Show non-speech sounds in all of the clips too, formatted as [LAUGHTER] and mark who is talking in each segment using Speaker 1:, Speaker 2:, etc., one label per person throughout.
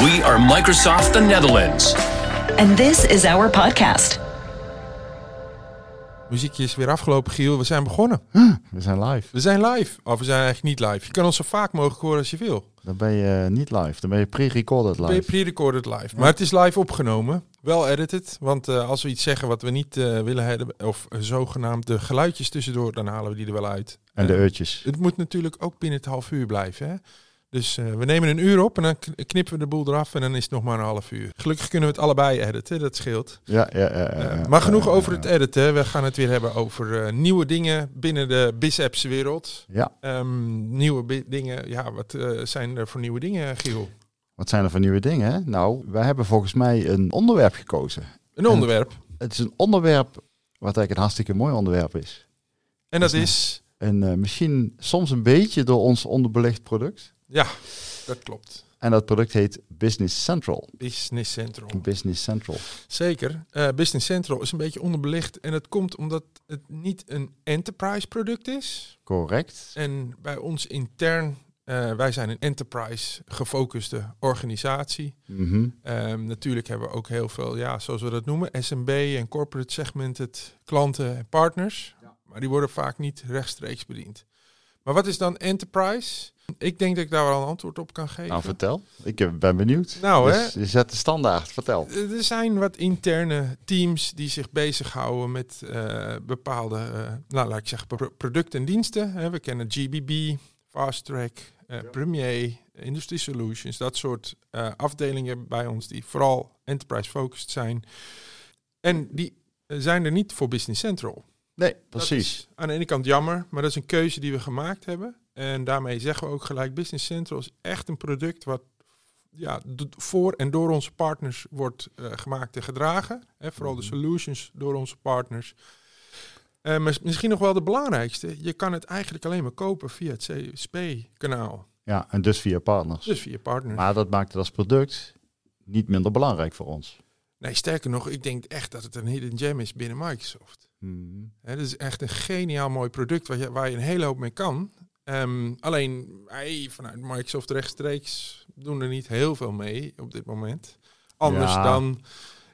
Speaker 1: We are Microsoft the Netherlands.
Speaker 2: And this is our podcast.
Speaker 3: Muziekje is weer afgelopen, Giel. We zijn begonnen.
Speaker 4: We zijn live.
Speaker 3: We zijn live. Of we zijn eigenlijk niet live. Je kan ons zo vaak mogelijk horen als je wil.
Speaker 4: Dan ben je eh, niet live. Dan ben je pre-recorded
Speaker 3: Ben je
Speaker 4: live.
Speaker 3: pre-recorded live. Maar het is live opgenomen. Wel edited. Want eh, als we iets zeggen wat we niet eh, willen hebben, of zogenaamd de geluidjes tussendoor, dan halen we die er wel uit.
Speaker 4: En de uurtjes.
Speaker 3: Het moet natuurlijk ook binnen het half uur blijven. Hè? Dus eh, we nemen een uur op en dan kn- knippen we de boel eraf en dan is het nog maar een half uur. Gelukkig kunnen we het allebei editen, dat scheelt.
Speaker 4: Ja, ja, ja. ja,
Speaker 3: Eh, maar genoeg
Speaker 4: Ja,
Speaker 3: over het editen. We gaan het weer hebben over eh, nieuwe dingen binnen de BizApps wereld.
Speaker 4: Ja,
Speaker 3: Ehm, nieuwe dingen. Ja, wat eh, zijn er voor nieuwe dingen, Giel?
Speaker 4: wat zijn er voor nieuwe dingen? Nou, wij hebben volgens mij een onderwerp gekozen.
Speaker 3: Een onderwerp.
Speaker 4: Het is een onderwerp wat eigenlijk een hartstikke mooi onderwerp is.
Speaker 3: En dat is...
Speaker 4: En eh, misschien soms een beetje door ons onderbelicht product.
Speaker 3: Ja, dat klopt.
Speaker 4: En dat product heet Business Central.
Speaker 3: Business Central.
Speaker 4: Business Central.
Speaker 3: Zeker. Eh, Business Central is een beetje onderbelicht. En dat komt omdat het niet een enterprise product is.
Speaker 4: Correct.
Speaker 3: En bij ons intern, eh, wij zijn een enterprise gefocuste organisatie.
Speaker 4: Mhm.
Speaker 3: Ehm, natuurlijk hebben we ook heel veel, ja, zoals we dat noemen, SMB en corporate segmented klanten en partners. Maar die worden vaak niet rechtstreeks bediend. Maar wat is dan enterprise? Ik denk dat ik daar wel een antwoord op kan geven.
Speaker 4: Nou, vertel. Ik eh, ben benieuwd.
Speaker 3: Nou,
Speaker 4: Dus je zet de standaard. Vertel.
Speaker 3: er zijn wat interne teams die zich bezighouden met eh, bepaalde, eh, nou laat ik zeggen, pro- producten en diensten. Hè, we kennen GBB, Fast Track, eh, Premier, Industry Solutions, dat soort eh, afdelingen bij ons die vooral enterprise focused zijn. En die eh, zijn er niet voor Business Central.
Speaker 4: Nee,
Speaker 3: Dat
Speaker 4: precies.
Speaker 3: is aan de ene kant jammer, maar dat is een keuze die we gemaakt hebben. En daarmee zeggen we ook gelijk, Business Central is echt een product wat ja, voor en door onze partners wordt eh, gemaakt en gedragen. Hè, vooral de solutions door onze partners. Eh, maar misschien nog wel de belangrijkste, je kan het eigenlijk alleen maar kopen via het CSP-kanaal.
Speaker 4: Ja, en dus via partners.
Speaker 3: Dus via partners.
Speaker 4: Maar dat maakt het als product niet minder belangrijk voor ons.
Speaker 3: Nee, sterker nog, ik denk echt dat het een hidden gem is binnen Microsoft.
Speaker 4: Mhm.
Speaker 3: Hè, Het is echt een geniaal mooi product waar je, waar je een hele hoop mee kan. Ehm, alleen wij vanuit Microsoft rechtstreeks doen er niet heel veel mee op dit moment. Anders
Speaker 4: Ja.
Speaker 3: dan,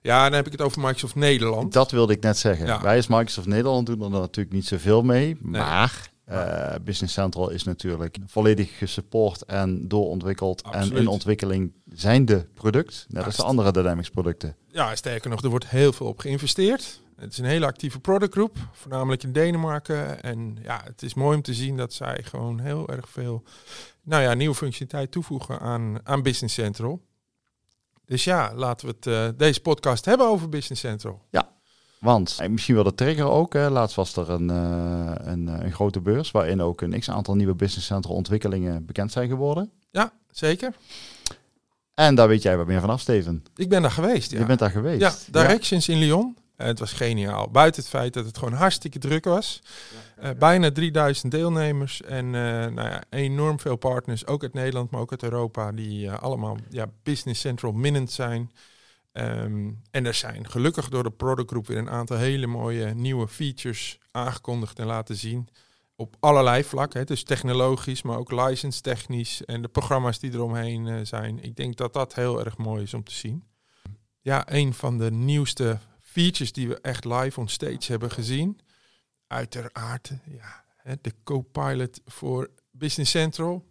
Speaker 3: ja, dan heb ik het over Microsoft Nederland.
Speaker 4: Dat wilde ik net zeggen.
Speaker 3: Ja.
Speaker 4: Wij als Microsoft Nederland doen er natuurlijk niet zoveel mee. Maar eh, Business Central is natuurlijk volledig gesupport en doorontwikkeld. En in ontwikkeling zijn de product. Net als de andere Dynamics producten.
Speaker 3: Ja, sterker nog, er wordt heel veel op geïnvesteerd. Het is een hele actieve productgroep, voornamelijk in Denemarken. En ja, het is mooi om te zien dat zij gewoon heel erg veel nou ja, nieuwe functionaliteit toevoegen aan, aan Business Central. Dus ja, laten we het, eh, deze podcast hebben over Business Central.
Speaker 4: Want en misschien wel de trigger ook. Hè. Laatst was er een, eh, een, eh, een grote beurs waarin ook een x-aantal nieuwe Business Central ontwikkelingen bekend zijn geworden.
Speaker 3: Ja, zeker.
Speaker 4: En daar weet jij wat meer vanaf, Steven.
Speaker 3: Ik ben daar geweest. Ja,
Speaker 4: Je bent daar geweest.
Speaker 3: ja Directions in Lyon. Het was geniaal. Buiten het feit dat het gewoon hartstikke druk was. Eh, bijna 3000 deelnemers en eh, nou ja, enorm veel partners, ook uit Nederland, maar ook uit Europa, die eh, allemaal ja, Business Central minnend zijn. Ehm, en er zijn gelukkig door de productgroep weer een aantal hele mooie nieuwe features aangekondigd en laten zien. Op allerlei vlakken. Dus technologisch, maar ook license technisch en de programma's die eromheen zijn. Ik denk dat dat heel erg mooi is om te zien. Ja, een van de nieuwste features die we echt live on stage hebben gezien. Uiteraard, ja, de Copilot voor Business Central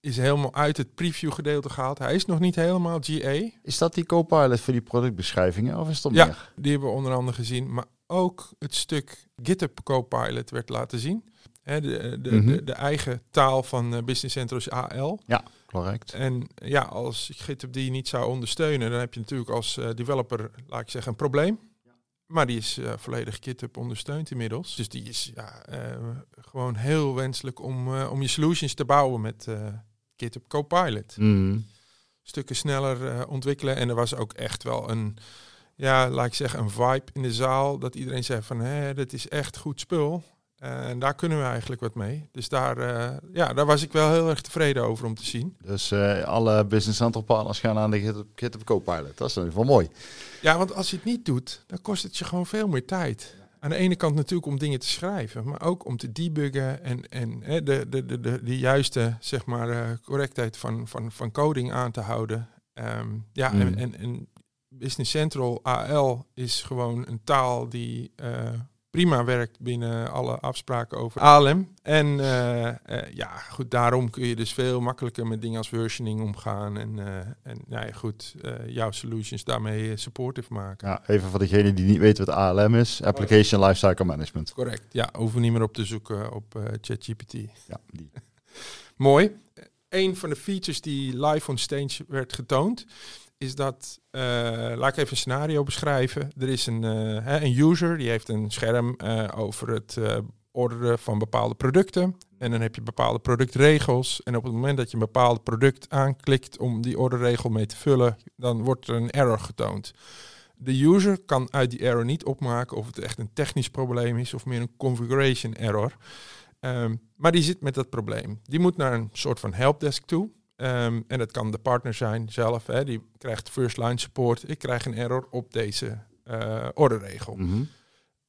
Speaker 3: is helemaal uit het preview gedeelte gehaald. Hij is nog niet helemaal GA.
Speaker 4: Is dat die Copilot voor die productbeschrijvingen of is er
Speaker 3: Ja,
Speaker 4: meer?
Speaker 3: die hebben we onder andere gezien. Maar ook het stuk GitHub Copilot werd laten zien. De, de,
Speaker 4: Mhm.
Speaker 3: de, de eigen taal van eh, Business Central is AL.
Speaker 4: Correct.
Speaker 3: En ja, als GitHub die niet zou ondersteunen, dan heb je natuurlijk als eh, developer, laat ik zeggen, een probleem. Maar die is eh, volledig GitHub ondersteund inmiddels. Dus die is ja, eh, gewoon heel wenselijk om, eh, om je solutions te bouwen met GitHub Copilot.
Speaker 4: Mhm.
Speaker 3: Stukken sneller ontwikkelen. En er was ook echt wel een, ja, laat ik zeggen, een vibe in de zaal. Dat iedereen zei van, hé, dit is echt goed spul. En daar kunnen we eigenlijk wat mee. Dus daar, eh, ja, daar was ik wel heel erg tevreden over om te zien.
Speaker 4: Dus eh, alle Business Central partners gaan aan de GitHub, GitHub Copilot. Dat is in ieder geval mooi.
Speaker 3: Ja, want als je het niet doet, dan kost het je gewoon veel meer tijd. Aan de ene kant natuurlijk om dingen te schrijven, maar ook om te debuggen en, en hè, de, de, de, de, de juiste zeg maar, eh, correctheid van, van, van coding aan te houden. Ehm, ja,
Speaker 4: Mm.
Speaker 3: en, en, en Business Central AL is gewoon een taal die prima werkt binnen alle afspraken over ALM. En eh, eh, ja, goed, daarom kun je dus veel makkelijker met dingen als versioning omgaan. En, eh, en nou ja, goed, jouw solutions daarmee supportive maken.
Speaker 4: Ja, even voor degene die niet weten wat ALM is. Application Lifecycle Management.
Speaker 3: Correct, ja, hoeven niet meer op te zoeken op ChatGPT.
Speaker 4: Ja, die. [LAUGHS]
Speaker 3: Mooi. Een van de features die live on stage werd getoond, is dat, eh, laat ik even een scenario beschrijven. Er is een, eh, hè, een user die heeft een scherm eh, over het orderen van bepaalde producten. En dan heb je bepaalde productregels. En op het moment dat je een bepaald product aanklikt om die orderregel mee te vullen, dan wordt er een error getoond. De user kan uit die error niet opmaken of het echt een technisch probleem is of meer een configuration error. Ehm, maar die zit met dat probleem. Die moet naar een soort van helpdesk toe. Ehm, en dat kan de partner zijn zelf. Hè, die krijgt first line support. Ik krijg een error op deze eh orderregel.
Speaker 4: Mhm.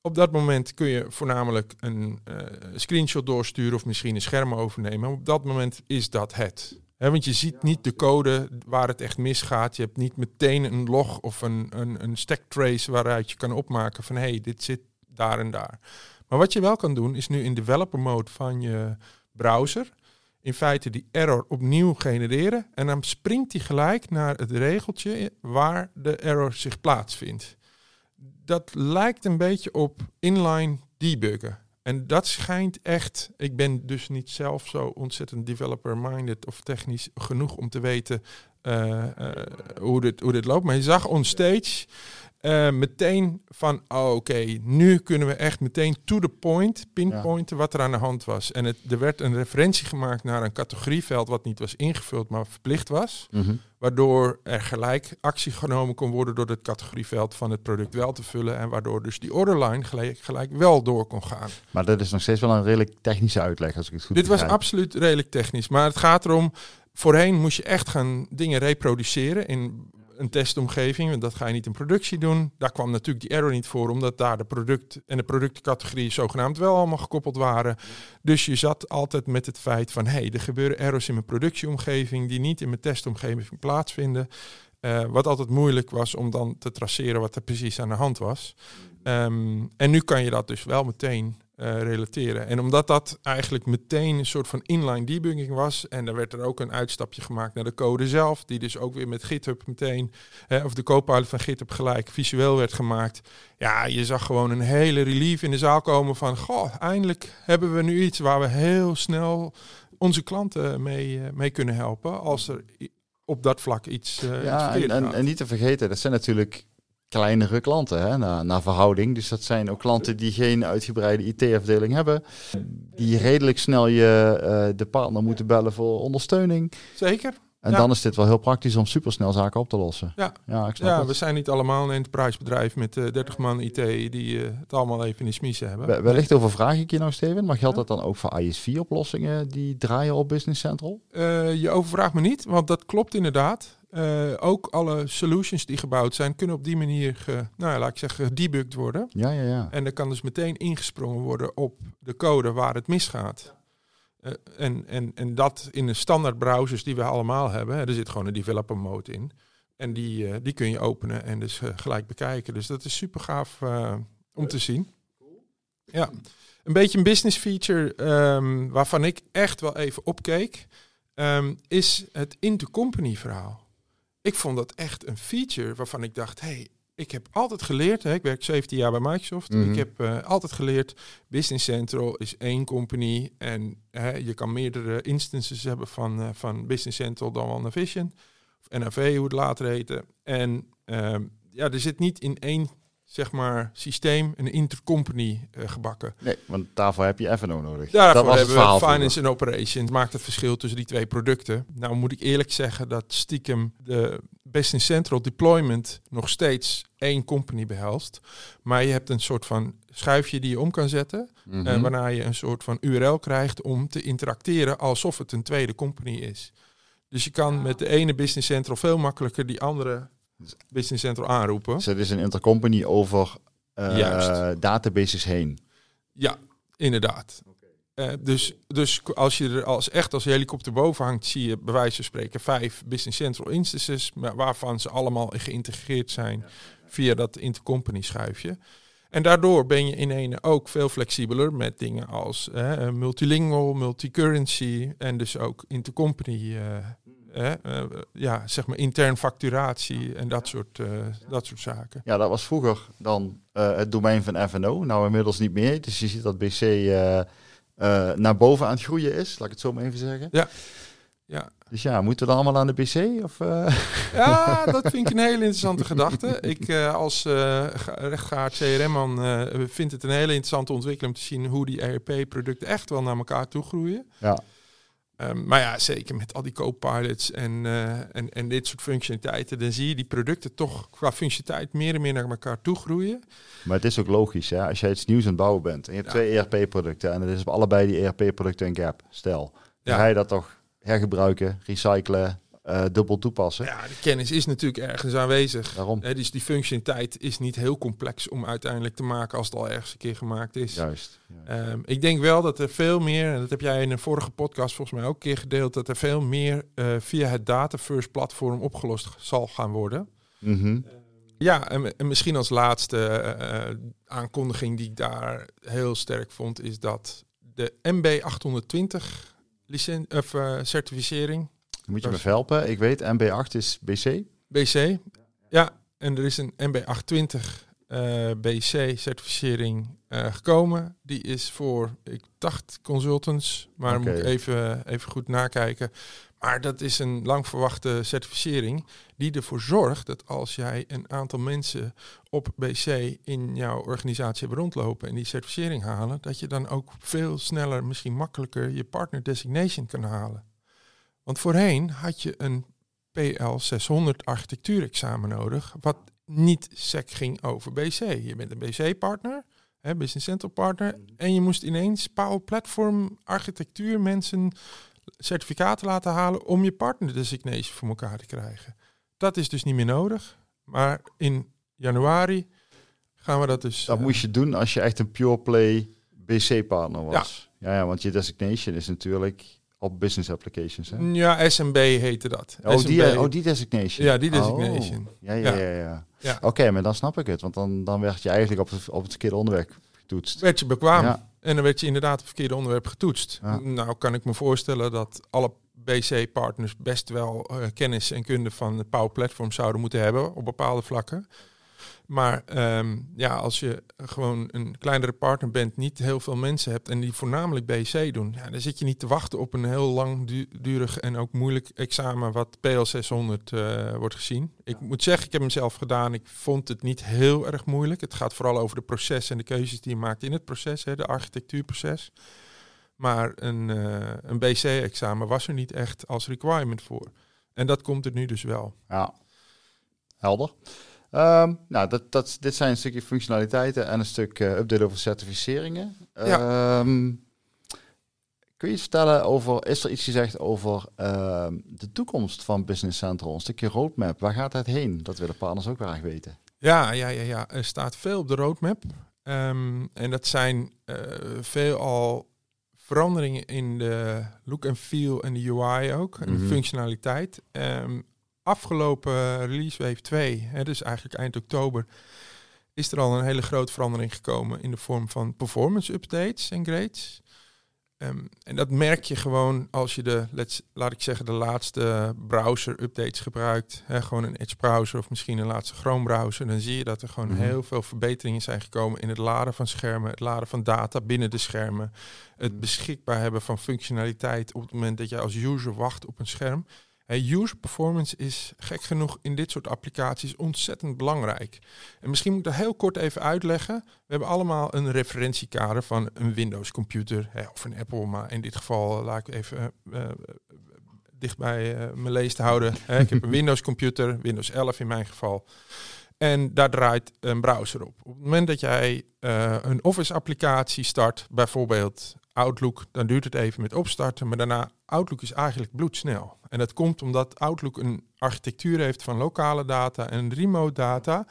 Speaker 3: Op dat moment kun je voornamelijk een eh, screenshot doorsturen of misschien een scherm overnemen. Op dat moment is dat het. Want je ziet niet de code waar het echt misgaat. Je hebt niet meteen een log of een, een, een stack trace waaruit je kan opmaken van hé, hey, dit zit daar en daar. Maar wat je wel kan doen is nu in developer mode van je browser in feite die error opnieuw genereren en dan springt hij gelijk naar het regeltje waar de error zich plaatsvindt. Dat lijkt een beetje op inline debuggen. En dat schijnt echt, ik ben dus niet zelf zo ontzettend developer-minded of technisch genoeg om te weten eh, eh, hoe, dit, hoe dit loopt. Maar je zag on eh, meteen van, oh, oké, nu kunnen we echt meteen to the point pinpointen wat er aan de hand was. En het, er werd een referentie gemaakt naar een categorieveld wat niet was ingevuld, maar verplicht was.
Speaker 4: Mhm.
Speaker 3: Waardoor er gelijk actie genomen kon worden door het categorieveld van het product wel te vullen. En waardoor dus die orderline gelijk, gelijk wel door kon gaan.
Speaker 4: Maar dat is nog steeds wel een redelijk technische uitleg, als ik het goed
Speaker 3: Dit was absoluut redelijk technisch. Maar het gaat erom, voorheen moest je echt gaan dingen reproduceren in een testomgeving. Want dat ga je niet in productie doen. Daar kwam natuurlijk die error niet voor, omdat daar de product en de productcategorieën zogenaamd wel allemaal gekoppeld waren. Dus je zat altijd met het feit van, hé, hey, er gebeuren errors in mijn productieomgeving die niet in mijn testomgeving plaatsvinden. Eh, wat altijd moeilijk was om dan te traceren wat er precies aan de hand was. Ehm, en nu kan je dat dus wel meteen eh, relateren. En omdat dat eigenlijk meteen een soort van inline debugging was, en dan werd er ook een uitstapje gemaakt naar de code zelf, die dus ook weer met GitHub meteen, of de copilot van GitHub gelijk visueel werd gemaakt. Ja, je zag gewoon een hele relief in de zaal komen van, goh, eindelijk hebben we nu iets waar we heel snel onze klanten mee, eh, mee kunnen helpen, als er op dat vlak iets, iets
Speaker 4: Ja, en, en niet te vergeten, dat zijn natuurlijk kleinere klanten hè, naar, naar verhouding. Dus dat zijn ook klanten die geen uitgebreide IT-afdeling hebben. Die redelijk snel je eh, de partner moeten bellen voor ondersteuning.
Speaker 3: Zeker.
Speaker 4: En
Speaker 3: Ja.
Speaker 4: dan is dit wel heel praktisch om supersnel zaken op te lossen.
Speaker 3: Ja.
Speaker 4: ja ik snap
Speaker 3: Ja,
Speaker 4: het.
Speaker 3: we zijn niet allemaal een enterprise bedrijf met eh 30 man IT die eh, het allemaal even in de smiezen hebben.
Speaker 4: We- Wellicht overvraag ik je nou, Steven, maar geldt dat dan ook voor ISV-oplossingen die draaien op Business Central?
Speaker 3: Eh, je overvraagt me niet, want dat klopt inderdaad. Eh, ook alle solutions die gebouwd zijn, kunnen op die manier, ge, nou ja, laat ik zeggen, gedebugged worden.
Speaker 4: Ja, ja, ja.
Speaker 3: En er kan dus meteen ingesprongen worden op de code waar het misgaat. Eh, en, en, en dat in de standaard browsers die we allemaal hebben. Er zit gewoon een developer mode in. En die, eh, die kun je openen en dus eh, gelijk bekijken. Dus dat is super gaaf om te zien. Ja, een beetje een business feature ehm, waarvan ik echt wel even opkeek, ehm, is het intercompany verhaal. Ik vond dat echt een feature waarvan ik dacht, hey, ik heb altijd geleerd, hè, ik werk 17 jaar bij Microsoft,
Speaker 4: Mhm.
Speaker 3: ik heb eh, altijd geleerd, Business Central is één company en hè, je kan meerdere instances hebben van, eh, van Business Central dan wel Navision, of NAV hoe het later heette. En ehm, ja, er zit niet in één zeg maar, systeem een intercompany eh, gebakken.
Speaker 4: Nee, want daarvoor heb je FNO nodig.
Speaker 3: Daarvoor
Speaker 4: dat was
Speaker 3: hebben we finance en operations. Maakt het verschil tussen die twee producten. Nou moet ik eerlijk zeggen dat stiekem de Business Central deployment nog steeds één company behelst. Maar je hebt een soort van schuifje die je om kan zetten. En waarna je een soort van URL krijgt om te interacteren alsof het een tweede company is. Dus je kan met de ene Business Central veel makkelijker die andere Business Central aanroepen.
Speaker 4: Dus het is een intercompany over eh, databases heen.
Speaker 3: Ja, inderdaad. Eh, dus, dus als je er als echt als helikopter boven hangt, zie je bij wijze van spreken vijf Business Central instances, maar waarvan ze allemaal geïntegreerd zijn via dat intercompany schuifje. En daardoor ben je in ene ook veel flexibeler met dingen als eh, multilingual, multicurrency en dus ook intercompany, eh, ja, zeg maar intern facturatie en dat soort, eh, dat soort zaken.
Speaker 4: Ja, dat was vroeger dan eh, het domein van FNO. Nou inmiddels niet meer. Dus je ziet dat BC naar boven aan het groeien is. Laat ik het zo maar even zeggen.
Speaker 3: Ja. Ja.
Speaker 4: Dus ja, moeten we dan allemaal aan de BC? Of? [LAUGHS]
Speaker 3: Ja, dat vind ik een hele interessante gedachte. Ik als ga- rechtgeaard CRM-man vind het een hele interessante ontwikkeling om te zien hoe die ERP-producten echt wel naar elkaar toe groeien.
Speaker 4: ja.
Speaker 3: Ehm, maar ja, zeker met al die co-pilots en, eh, en, en dit soort functionaliteiten, dan zie je die producten toch qua functionaliteit meer en meer naar elkaar toe groeien.
Speaker 4: Maar het is ook logisch, hè? als jij iets nieuws aan het bouwen bent en je hebt
Speaker 3: Ja.
Speaker 4: twee ERP-producten en het is op allebei die ERP-producten een gap, stel, dan
Speaker 3: Ja.
Speaker 4: ga je dat toch hergebruiken, recyclen, eh, dubbel toepassen.
Speaker 3: Ja, de kennis is natuurlijk ergens aanwezig.
Speaker 4: Daarom.
Speaker 3: Hè, dus die functionaliteit is niet heel complex om uiteindelijk te maken als het al ergens een keer gemaakt is.
Speaker 4: Juist.
Speaker 3: Ehm, ik denk wel dat er veel meer, en dat heb jij in een vorige podcast volgens mij ook een keer gedeeld, dat er veel meer eh, via het Data First platform opgelost zal gaan worden.
Speaker 4: Mhm.
Speaker 3: Ja, en, en misschien als laatste eh, aankondiging die ik daar heel sterk vond, is dat de MB820 licen of, certificering,
Speaker 4: Moet je me helpen? Ik weet, MB8 is BC.
Speaker 3: BC, ja, en er is een MB820 eh, BC certificering eh, gekomen. Die is voor, ik dacht consultants, maar moet even, even goed nakijken. Maar dat is een lang verwachte certificering die ervoor zorgt dat als jij een aantal mensen op BC in jouw organisatie hebt rondlopen en die certificering halen, dat je dan ook veel sneller, misschien makkelijker je partner designation kan halen. Want voorheen had je een PL600 architectuurexamen nodig, wat niet sec ging over BC. Je bent een BC-partner, Business Central partner, en je moest ineens Power Platform architectuur mensen certificaten laten halen om je partner designation voor elkaar te krijgen. Dat is dus niet meer nodig, maar in januari gaan we dat dus...
Speaker 4: Dat
Speaker 3: eh,
Speaker 4: moest je doen als je echt een pure play BC-partner was. Ja. ja, want je designation is natuurlijk op business applications. Hè?
Speaker 3: Ja, SMB heette dat.
Speaker 4: Oh, die, oh, die designation.
Speaker 3: Ja, die designation.
Speaker 4: Oh,
Speaker 3: ja,
Speaker 4: ja, Ja.
Speaker 3: ja.
Speaker 4: Oké, maar dan snap ik het. Want dan, dan werd je eigenlijk op het, op het verkeerde onderwerp getoetst.
Speaker 3: werd je bekwaam.
Speaker 4: Ja.
Speaker 3: En dan werd je inderdaad het verkeerde onderwerp getoetst.
Speaker 4: Ja.
Speaker 3: Nou kan ik me voorstellen dat alle BC-partners best wel eh, kennis en kunde van de Power Platform zouden moeten hebben op bepaalde vlakken. Maar ehm, ja, als je gewoon een kleinere partner bent, niet heel veel mensen hebt en die voornamelijk BC doen, ja, dan zit je niet te wachten op een heel langdurig en ook moeilijk examen wat PL600 eh, wordt gezien. Ik moet zeggen, ik heb hem zelf gedaan. Ik vond het niet heel erg moeilijk. Het gaat vooral over de processen en de keuzes die je maakt in het proces, hè, de architectuurproces. Maar een, eh, een BC-examen was er niet echt als requirement voor. En dat komt er nu dus wel.
Speaker 4: Ja, helder. Ehm, nou, dat, dat, dit zijn een stukje functionaliteiten en een stuk eh, update over certificeringen.
Speaker 3: Ja.
Speaker 4: Ehm, kun je iets vertellen over, is er iets gezegd over ehm, de toekomst van Business Central? Een stukje roadmap, waar gaat het heen? Dat willen partners ook graag weten.
Speaker 3: Ja, ja, ja, ja. Er staat veel op de roadmap. En dat zijn eh veelal veranderingen in de look en feel en de UI ook. En
Speaker 4: Mhm.
Speaker 3: de functionaliteit. Ehm, afgelopen release wave 2, hè, dus eigenlijk eind oktober, is er al een hele grote verandering gekomen in de vorm van performance updates en grades. Ehm, en dat merk je gewoon als je de, let's, laat ik zeggen, de laatste browser updates gebruikt. Hè, gewoon een Edge browser of misschien een laatste Chrome browser. Dan zie je dat er gewoon
Speaker 4: Mhm.
Speaker 3: heel veel verbeteringen zijn gekomen in het laden van schermen, het laden van data binnen de schermen. Het beschikbaar hebben van functionaliteit op het moment dat je als user wacht op een scherm. Hey, user performance is gek genoeg in dit soort applicaties ontzettend belangrijk. En misschien moet ik dat heel kort even uitleggen. We hebben allemaal een referentiekader van een Windows computer of een Apple, maar in dit geval eh, laat ik even eh, eh, dicht bij mijn lees te houden. Ik heb een [LAUGHS] Windows computer, Windows 11 in mijn geval. En daar draait een browser op. Op het moment dat jij een Office applicatie start, bijvoorbeeld Outlook, dan duurt het even met opstarten, maar daarna Outlook is eigenlijk bloedsnel. En dat komt omdat Outlook een architectuur heeft van lokale data en remote data,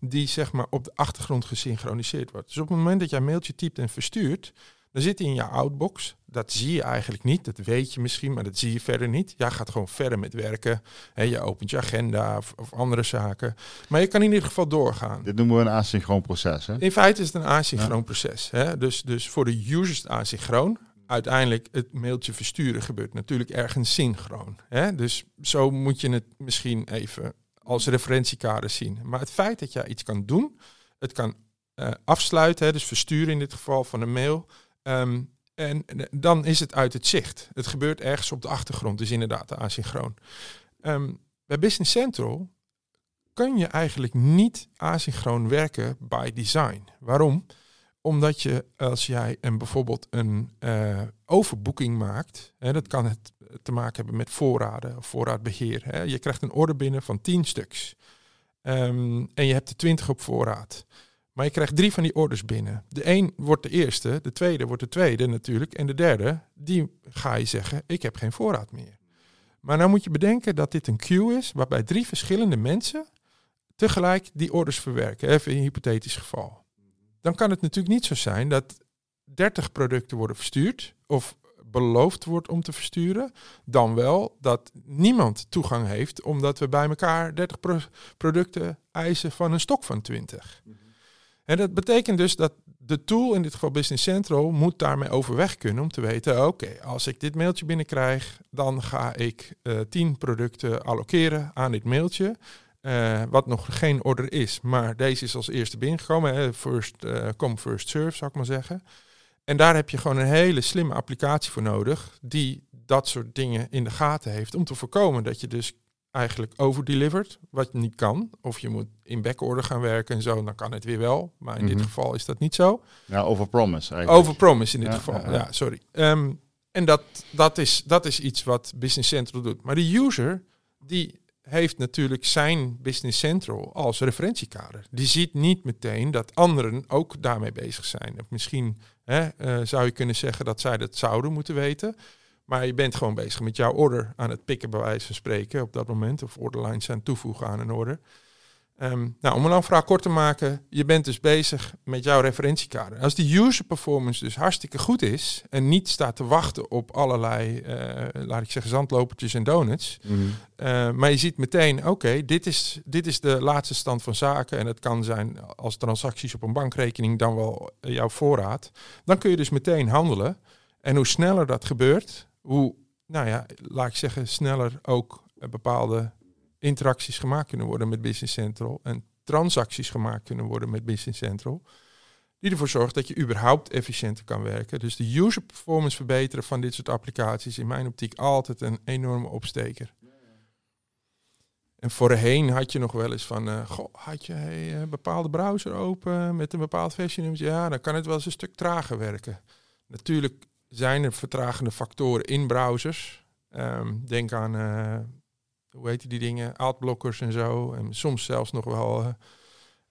Speaker 3: die zeg maar op de achtergrond gesynchroniseerd wordt. Dus op het moment dat jij een mailtje typt en verstuurt, Dan zit hij in je outbox. Dat zie je eigenlijk niet. Dat weet je misschien, maar dat zie je verder niet. Jij gaat gewoon verder met werken. Hè, je opent je agenda of, of andere zaken. Maar je kan in ieder geval doorgaan.
Speaker 4: Dit noemen we een asynchroon proces. Hè?
Speaker 3: In feite is het een asynchroon proces. Hè? Dus, dus voor de users is het asynchroon. Uiteindelijk het mailtje versturen gebeurt natuurlijk ergens synchroon. Hè? Dus zo moet je het misschien even als referentiekader zien. Maar het feit dat jij iets kan doen, het kan eh, afsluiten, hè, dus versturen in dit geval van een mail. Ehm, en dan is het uit het zicht. Het gebeurt ergens op de achtergrond, dus inderdaad de asynchroon. Ehm, bij Business Central kan je eigenlijk niet asynchroon werken by design. Waarom? Omdat je als jij een, bijvoorbeeld een eh, overboeking maakt, hè, dat kan het te maken hebben met voorraden of voorraadbeheer. Hè. Je krijgt een order binnen van 10 stuks. Ehm, en je hebt er 20 op voorraad. Maar je krijgt drie van die orders binnen. De een wordt de eerste, de tweede wordt de tweede natuurlijk. En de derde, die ga je zeggen, ik heb geen voorraad meer. Maar nou moet je bedenken dat dit een queue is waarbij drie verschillende mensen tegelijk die orders verwerken. Even in een hypothetisch geval. Dan kan het natuurlijk niet zo zijn dat 30 producten worden verstuurd of beloofd wordt om te versturen. Dan wel dat niemand toegang heeft omdat we bij elkaar 30 pro- producten eisen van een stok van 20. En dat betekent dus dat de tool, in dit geval Business Central, moet daarmee overweg kunnen om te weten, oké, als ik dit mailtje binnenkrijg, dan ga ik eh 10 producten allokeren aan dit mailtje. eh, wat nog geen order is, maar deze is als eerste binnengekomen. First eh, come, first serve, zou ik maar zeggen. En daar heb je gewoon een hele slimme applicatie voor nodig, die dat soort dingen in de gaten heeft, om te voorkomen dat je dus eigenlijk overdelivert, wat niet kan. Of je moet in backorder gaan werken en zo, dan kan het weer wel. Maar in dit
Speaker 4: Mhm.
Speaker 3: geval is dat niet zo.
Speaker 4: Ja, overpromise eigenlijk.
Speaker 3: Overpromise in dit
Speaker 4: Ja,
Speaker 3: geval.
Speaker 4: ja,
Speaker 3: Ja,
Speaker 4: ja.
Speaker 3: sorry. Ehm, en dat, dat, is, dat is iets wat Business Central doet. Maar de user, die heeft natuurlijk zijn Business Central als referentiekader. Die ziet niet meteen dat anderen ook daarmee bezig zijn. Of misschien hè, eh, zou je kunnen zeggen dat zij dat zouden moeten weten. Maar je bent gewoon bezig met jouw order aan het pikken, bij wijze van spreken, op dat moment. Of orderlines aan toevoegen aan een order. Ehm, nou, om een lang verhaal kort te maken, je bent dus bezig met jouw referentiekader. Als die user performance dus hartstikke goed is en niet staat te wachten op allerlei, eh, laat ik zeggen, zandlopertjes en donuts,
Speaker 4: Mhm.
Speaker 3: eh, maar je ziet meteen, oké, dit, is, dit is de laatste stand van zaken. En het kan zijn als transacties op een bankrekening dan wel jouw voorraad. Dan kun je dus meteen handelen. En hoe sneller dat gebeurt, hoe, nou ja, laat ik zeggen, sneller ook eh, bepaalde interacties gemaakt kunnen worden met Business Central. En transacties gemaakt kunnen worden met Business Central. Die ervoor zorgt dat je überhaupt efficiënter kan werken. Dus de user performance verbeteren van dit soort applicaties in mijn optiek altijd een enorme opsteker. En voorheen had je nog wel eens van, eh, goh, had je hey, een bepaalde browser open met een bepaald versienummer? Ja, dan kan het wel eens een stuk trager werken. Natuurlijk zijn er vertragende factoren in browsers. Ehm, denk aan, eh, hoe heet die dingen, adblockers en zo. En soms zelfs nog wel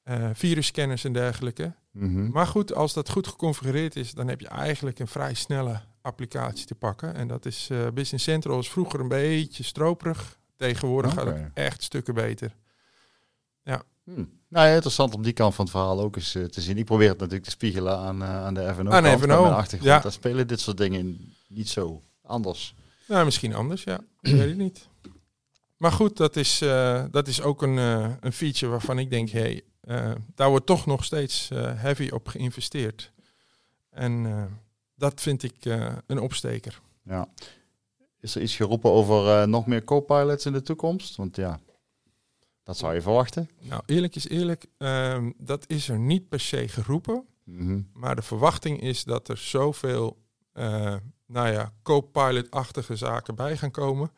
Speaker 3: eh, virusscanners en dergelijke.
Speaker 4: Mhm.
Speaker 3: Maar goed, als dat goed geconfigureerd is, dan heb je eigenlijk een vrij snelle applicatie te pakken. En dat is Business Central is vroeger een beetje stroperig. Tegenwoordig gaat het echt stukken beter.
Speaker 4: Hm. Nou ja, interessant om die kant van het verhaal ook eens eh, te zien. Ik probeer het natuurlijk te spiegelen aan, eh, aan de FNO.
Speaker 3: Aan FNO,
Speaker 4: achtergrond.
Speaker 3: ja.
Speaker 4: Daar spelen dit soort dingen niet zo anders.
Speaker 3: Nou, misschien anders, ja. Ik weet het niet. Maar goed, dat is, eh, dat is ook een, een feature waarvan ik denk, hey, daar wordt toch nog steeds heavy op geïnvesteerd. En dat vind ik een opsteker.
Speaker 4: Ja. Is er iets geroepen over nog meer co-pilots in de toekomst? Want ja, dat zou je verwachten.
Speaker 3: Nou, eerlijk is eerlijk, ehm, dat is er niet per se geroepen.
Speaker 4: Mhm.
Speaker 3: Maar de verwachting is dat er zoveel, eh nou ja, co-pilot-achtige zaken bij gaan komen.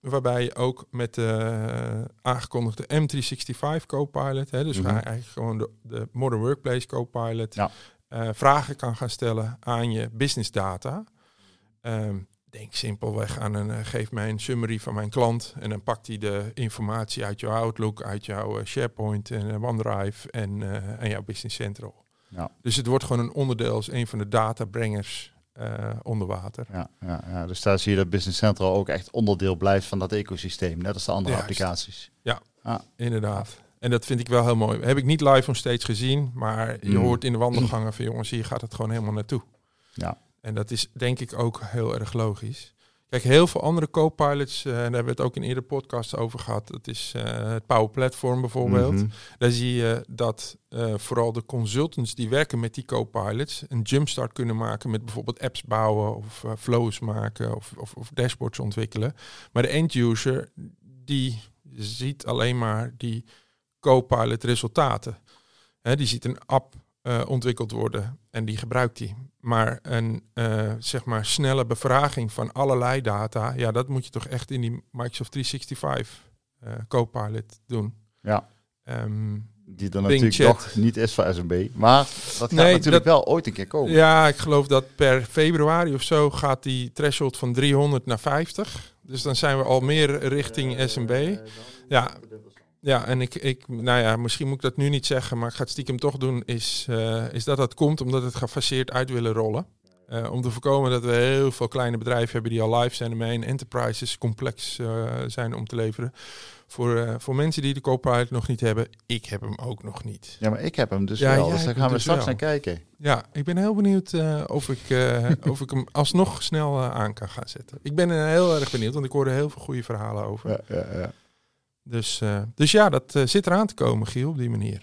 Speaker 3: Waarbij je ook met de eh, aangekondigde M365 co-pilot, hè, dus ga je eigenlijk gewoon de, de Modern Workplace co-pilot,
Speaker 4: Ja.
Speaker 3: eh, vragen kan gaan stellen aan je business data. Ehm, denk simpelweg aan een, eh, geef mij een summary van mijn klant en dan pakt hij de informatie uit jouw Outlook, uit jouw eh, SharePoint en eh, OneDrive en, en jouw Business Central.
Speaker 4: Ja.
Speaker 3: Dus het wordt gewoon een onderdeel als een van de databrengers eh, onder water.
Speaker 4: Ja, ja, ja, dus daar zie je dat Business Central ook echt onderdeel blijft van dat ecosysteem. Net als de andere applicaties.
Speaker 3: Inderdaad. En dat vind ik wel heel mooi. Heb ik niet live on stage gezien, maar je
Speaker 4: Mm.
Speaker 3: hoort in de wandelgangen van jongens, hier gaat het gewoon helemaal naartoe.
Speaker 4: Ja.
Speaker 3: En dat is denk ik ook heel erg logisch. Kijk, heel veel andere co-pilots, uh, daar hebben we het ook in eerder podcasts over gehad. Dat is uh, het Power Platform bijvoorbeeld.
Speaker 4: Mhm.
Speaker 3: Daar zie je dat uh, vooral de consultants die werken met die co-pilots een jumpstart kunnen maken met bijvoorbeeld apps bouwen of flows maken of, of, of, dashboards ontwikkelen. Maar de end user die ziet alleen maar die co-pilot resultaten. He, die ziet een app uh, ontwikkeld worden en die gebruikt die. Maar een uh, zeg maar snelle bevraging van allerlei data, ja, dat moet je toch echt in die Microsoft 365 uh, Copilot doen.
Speaker 4: Ja.
Speaker 3: Um,
Speaker 4: die er natuurlijk nog niet is voor SMB. Maar dat gaat
Speaker 3: Nee,
Speaker 4: natuurlijk
Speaker 3: dat-
Speaker 4: wel ooit een keer komen.
Speaker 3: Ja, ik geloof dat per februari of zo gaat die threshold van 300 naar 50. Dus dan zijn we al meer richting SMB. Ja, ja, en ik, ik, nou ja, misschien moet ik dat nu niet zeggen, maar ik ga het stiekem toch doen, is, eh, is dat dat komt omdat het gefaseerd uit willen rollen. Eh, om te voorkomen dat we heel veel kleine bedrijven hebben die al live zijn ermee en enterprises complex eh, zijn om te leveren. Voor, voor mensen die de Copilot nog niet hebben, ik heb hem ook nog niet.
Speaker 4: Ja, maar ik heb hem dus
Speaker 3: Ja,
Speaker 4: wel. Dus daar gaan we
Speaker 3: dus
Speaker 4: straks
Speaker 3: wel.
Speaker 4: naar kijken.
Speaker 3: Ja, ik ben heel benieuwd of, ik, of ik hem alsnog snel aan kan gaan zetten. Ik ben heel erg benieuwd, want ik hoorde heel veel goede verhalen over.
Speaker 4: Ja, ja, ja.
Speaker 3: Dus, eh, dus ja, dat eh, zit eraan te komen, Giel, op die manier.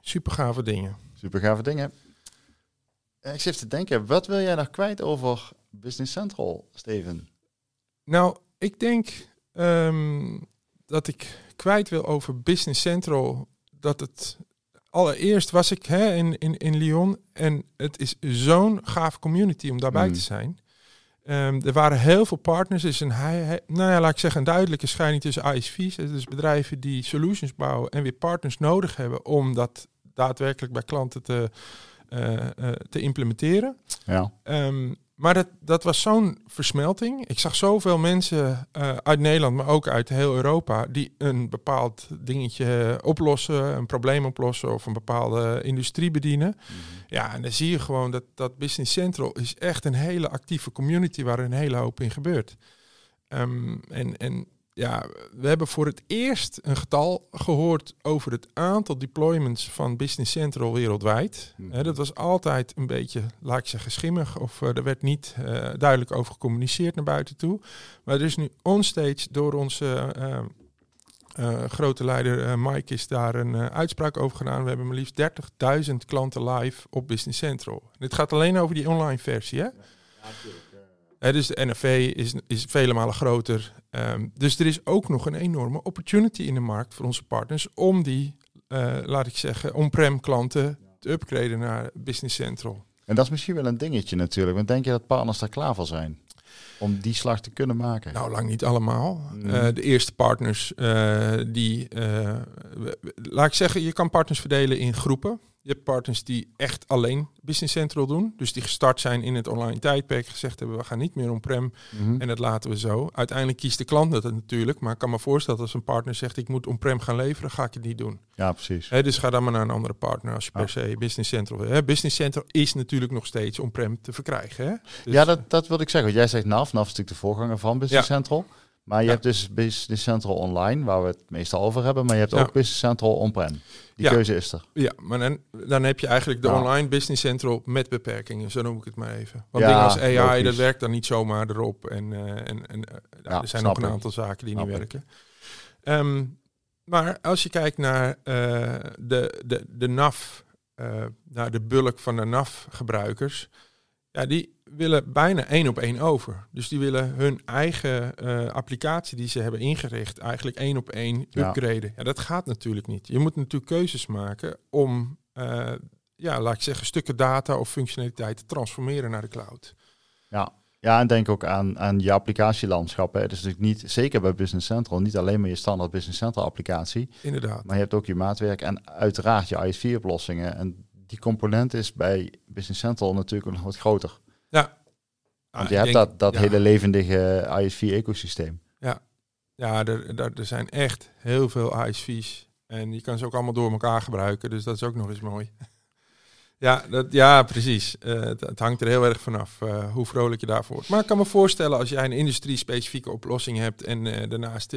Speaker 3: Super gave dingen.
Speaker 4: Super gave dingen. Eh, Ik zit te denken, wat wil jij nog kwijt over Business Central, Steven?
Speaker 3: Nou, ik denk ehm, dat ik kwijt wil over Business Central. Dat het allereerst was ik hè, in, in, in Lyon en het is zo'n gaaf community om daarbij
Speaker 4: Mm.
Speaker 3: te zijn. Ehm, er waren heel veel partners. Er is een, nou ja, laat ik zeggen, een duidelijke scheiding tussen ISV's. Dus bedrijven die solutions bouwen en weer partners nodig hebben om dat daadwerkelijk bij klanten te, eh, eh, te implementeren.
Speaker 4: Ja.
Speaker 3: Ehm, maar dat, dat was zo'n versmelting. Ik zag zoveel mensen eh, uit Nederland, maar ook uit heel Europa, die een bepaald dingetje oplossen, een probleem oplossen of een bepaalde industrie bedienen. Ja, en dan zie je gewoon dat, dat Business Central is echt een hele actieve community waar een hele hoop in gebeurt. Ehm, en, en ja, we hebben voor het eerst een getal gehoord over het aantal deployments van Business Central wereldwijd.
Speaker 4: Mhm.
Speaker 3: Dat was altijd een beetje, laat ik zeggen, schimmig. Of eh, er werd niet eh, duidelijk over gecommuniceerd naar buiten toe. Maar er is nu onstage door onze eh, grote leider Mike is daar een uitspraak over gedaan. We hebben maar liefst 30.000 klanten live op Business Central. Dit gaat alleen over die online versie, hè? Hè, dus de NFV is, is vele malen groter. Ehm, dus er is ook nog een enorme opportunity in de markt voor onze partners om die, eh, laat ik zeggen, on-prem klanten te upgraden naar Business Central.
Speaker 4: En dat is misschien wel een dingetje natuurlijk. Want denk je dat partners daar klaar voor zijn? Om die slag te kunnen maken?
Speaker 3: Nou, lang niet allemaal.
Speaker 4: Mm.
Speaker 3: Eh, de eerste partners eh, die, laat ik zeggen, je kan partners verdelen in groepen. Je hebt partners die echt alleen Business Central doen. Dus die gestart zijn in het online tijdperk. Gezegd hebben, we gaan niet meer on-prem
Speaker 4: Mhm.
Speaker 3: en dat laten we zo. Uiteindelijk kiest de klant dat natuurlijk. Maar ik kan me voorstellen dat als een partner zegt, ik moet on-prem gaan leveren, ga ik het niet doen.
Speaker 4: Ja, precies.
Speaker 3: Hè, dus ga dan maar naar een andere partner als je per se Business Central wil. Business Central is natuurlijk nog steeds on-prem te verkrijgen. Hè? Dus-
Speaker 4: ja, dat, dat wilde ik zeggen. Want jij zegt NAV. NAV is natuurlijk de voorganger van Business
Speaker 3: Ja.
Speaker 4: Central. Maar je
Speaker 3: Ja.
Speaker 4: hebt dus Business Central online, waar we het meestal over hebben. Maar je hebt
Speaker 3: Ja.
Speaker 4: ook Business Central on-prem. Die
Speaker 3: Ja.
Speaker 4: keuze is er.
Speaker 3: Ja, maar dan, dan heb je eigenlijk de online business central met beperkingen, zo noem ik het maar even. Want
Speaker 4: Ja,
Speaker 3: dingen als AI,
Speaker 4: logisch.
Speaker 3: dat werkt dan niet zomaar erop. En, eh, en, en eh, nou, er zijn nog een aantal zaken die
Speaker 4: Snap
Speaker 3: niet werken. Ehm, maar als je kijkt naar eh, de, de, de NAF, naar de bulk van de NAF-gebruikers, ja, die willen bijna één op één over. Dus die willen hun eigen eh, applicatie die ze hebben ingericht, eigenlijk één op één
Speaker 4: Ja.
Speaker 3: upgraden. Ja, dat gaat natuurlijk niet. Je moet natuurlijk keuzes maken om, eh, ja, laat ik zeggen, stukken data of functionaliteit te transformeren naar de cloud.
Speaker 4: Ja. Ja, en denk ook aan, aan je applicatielandschap. Hè. Het is natuurlijk niet, zeker bij Business Central, niet alleen maar je standaard Business Central applicatie.
Speaker 3: Inderdaad.
Speaker 4: Maar je hebt ook je maatwerk en uiteraard je IS4-oplossingen. En die component is bij Business Central natuurlijk nog wat groter.
Speaker 3: Ja.
Speaker 4: Want
Speaker 3: Ah,
Speaker 4: je hebt
Speaker 3: denk-
Speaker 4: dat, dat
Speaker 3: ja.
Speaker 4: hele levendige IS4-ecosysteem.
Speaker 3: Ja, er, er, er zijn echt heel veel ISV's. En je kan ze ook allemaal door elkaar gebruiken. Dus dat is ook nog eens mooi. [LAUGHS] Ja, dat, ja precies. Eh, het, het hangt er heel erg vanaf eh hoe vrolijk je daarvoor wordt. Maar ik kan me voorstellen als jij een industrie-specifieke oplossing hebt en eh, daarnaast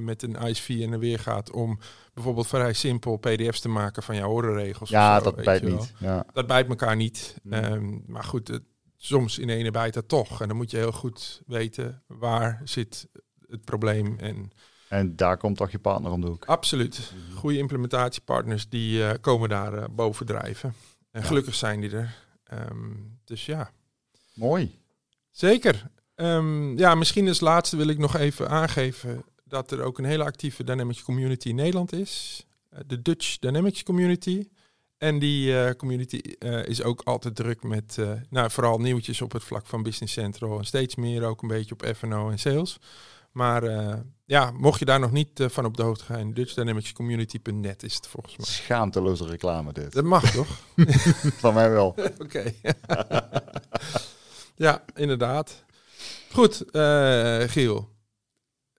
Speaker 3: met een ISV en er weer gaat om bijvoorbeeld vrij simpel PDF's te maken van jouw horenregels.
Speaker 4: Ja,
Speaker 3: zo,
Speaker 4: dat bijt niet. Ja.
Speaker 3: Dat bijt elkaar niet. Ehm, maar goed, het- soms in ene bijt dat toch. En dan moet je heel goed weten waar zit het probleem. En
Speaker 4: En daar komt toch je partner om de hoek.
Speaker 3: absoluut, goede implementatiepartners die eh, komen daar eh, bovendrijven. En
Speaker 4: Ja.
Speaker 3: gelukkig zijn die er. Ehm, dus ja,
Speaker 4: Mooi.
Speaker 3: zeker. Ehm, ja, misschien als laatste wil ik nog even aangeven dat er ook een hele actieve Dynamics community in Nederland is. Eh, De Dutch Dynamics community. En die eh, community eh, is ook altijd druk met eh, nou, vooral nieuwtjes op het vlak van Business Central. En steeds meer ook een beetje op F&O en sales. Maar ja, mocht je daar nog niet van op de hoogte gaan, dutchdynamicscommunity.net is het volgens mij.
Speaker 4: Schaamteloze reclame dit.
Speaker 3: Dat mag toch? [LAUGHS]
Speaker 4: Van mij wel. [LAUGHS]
Speaker 3: Oké. [LAUGHS] ja, inderdaad. Goed, Giel.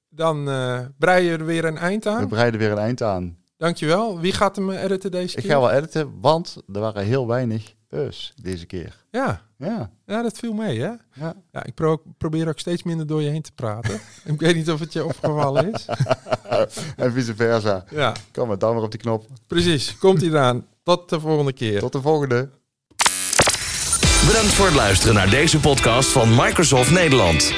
Speaker 3: Dan eh brei je er weer een eind
Speaker 4: We
Speaker 3: aan.
Speaker 4: breiden weer een eind aan.
Speaker 3: Dankjewel. Wie gaat hem eh, editen deze
Speaker 4: Ik
Speaker 3: keer?
Speaker 4: ga wel editen, want er waren heel weinig us deze keer.
Speaker 3: Ja.
Speaker 4: Ja,
Speaker 3: ja, dat viel mee, hè?
Speaker 4: ja.
Speaker 3: Ja, ik pro- probeer ook steeds minder door je heen te praten. [LAUGHS] ik weet niet of het je opgevallen is. [LAUGHS]
Speaker 4: en vice versa.
Speaker 3: Ja,
Speaker 4: Kom maar, dan weer op die knop.
Speaker 3: precies. Komt ie eraan. Tot de volgende keer.
Speaker 4: Tot de volgende.
Speaker 1: Bedankt voor het luisteren naar deze podcast van Microsoft Nederland.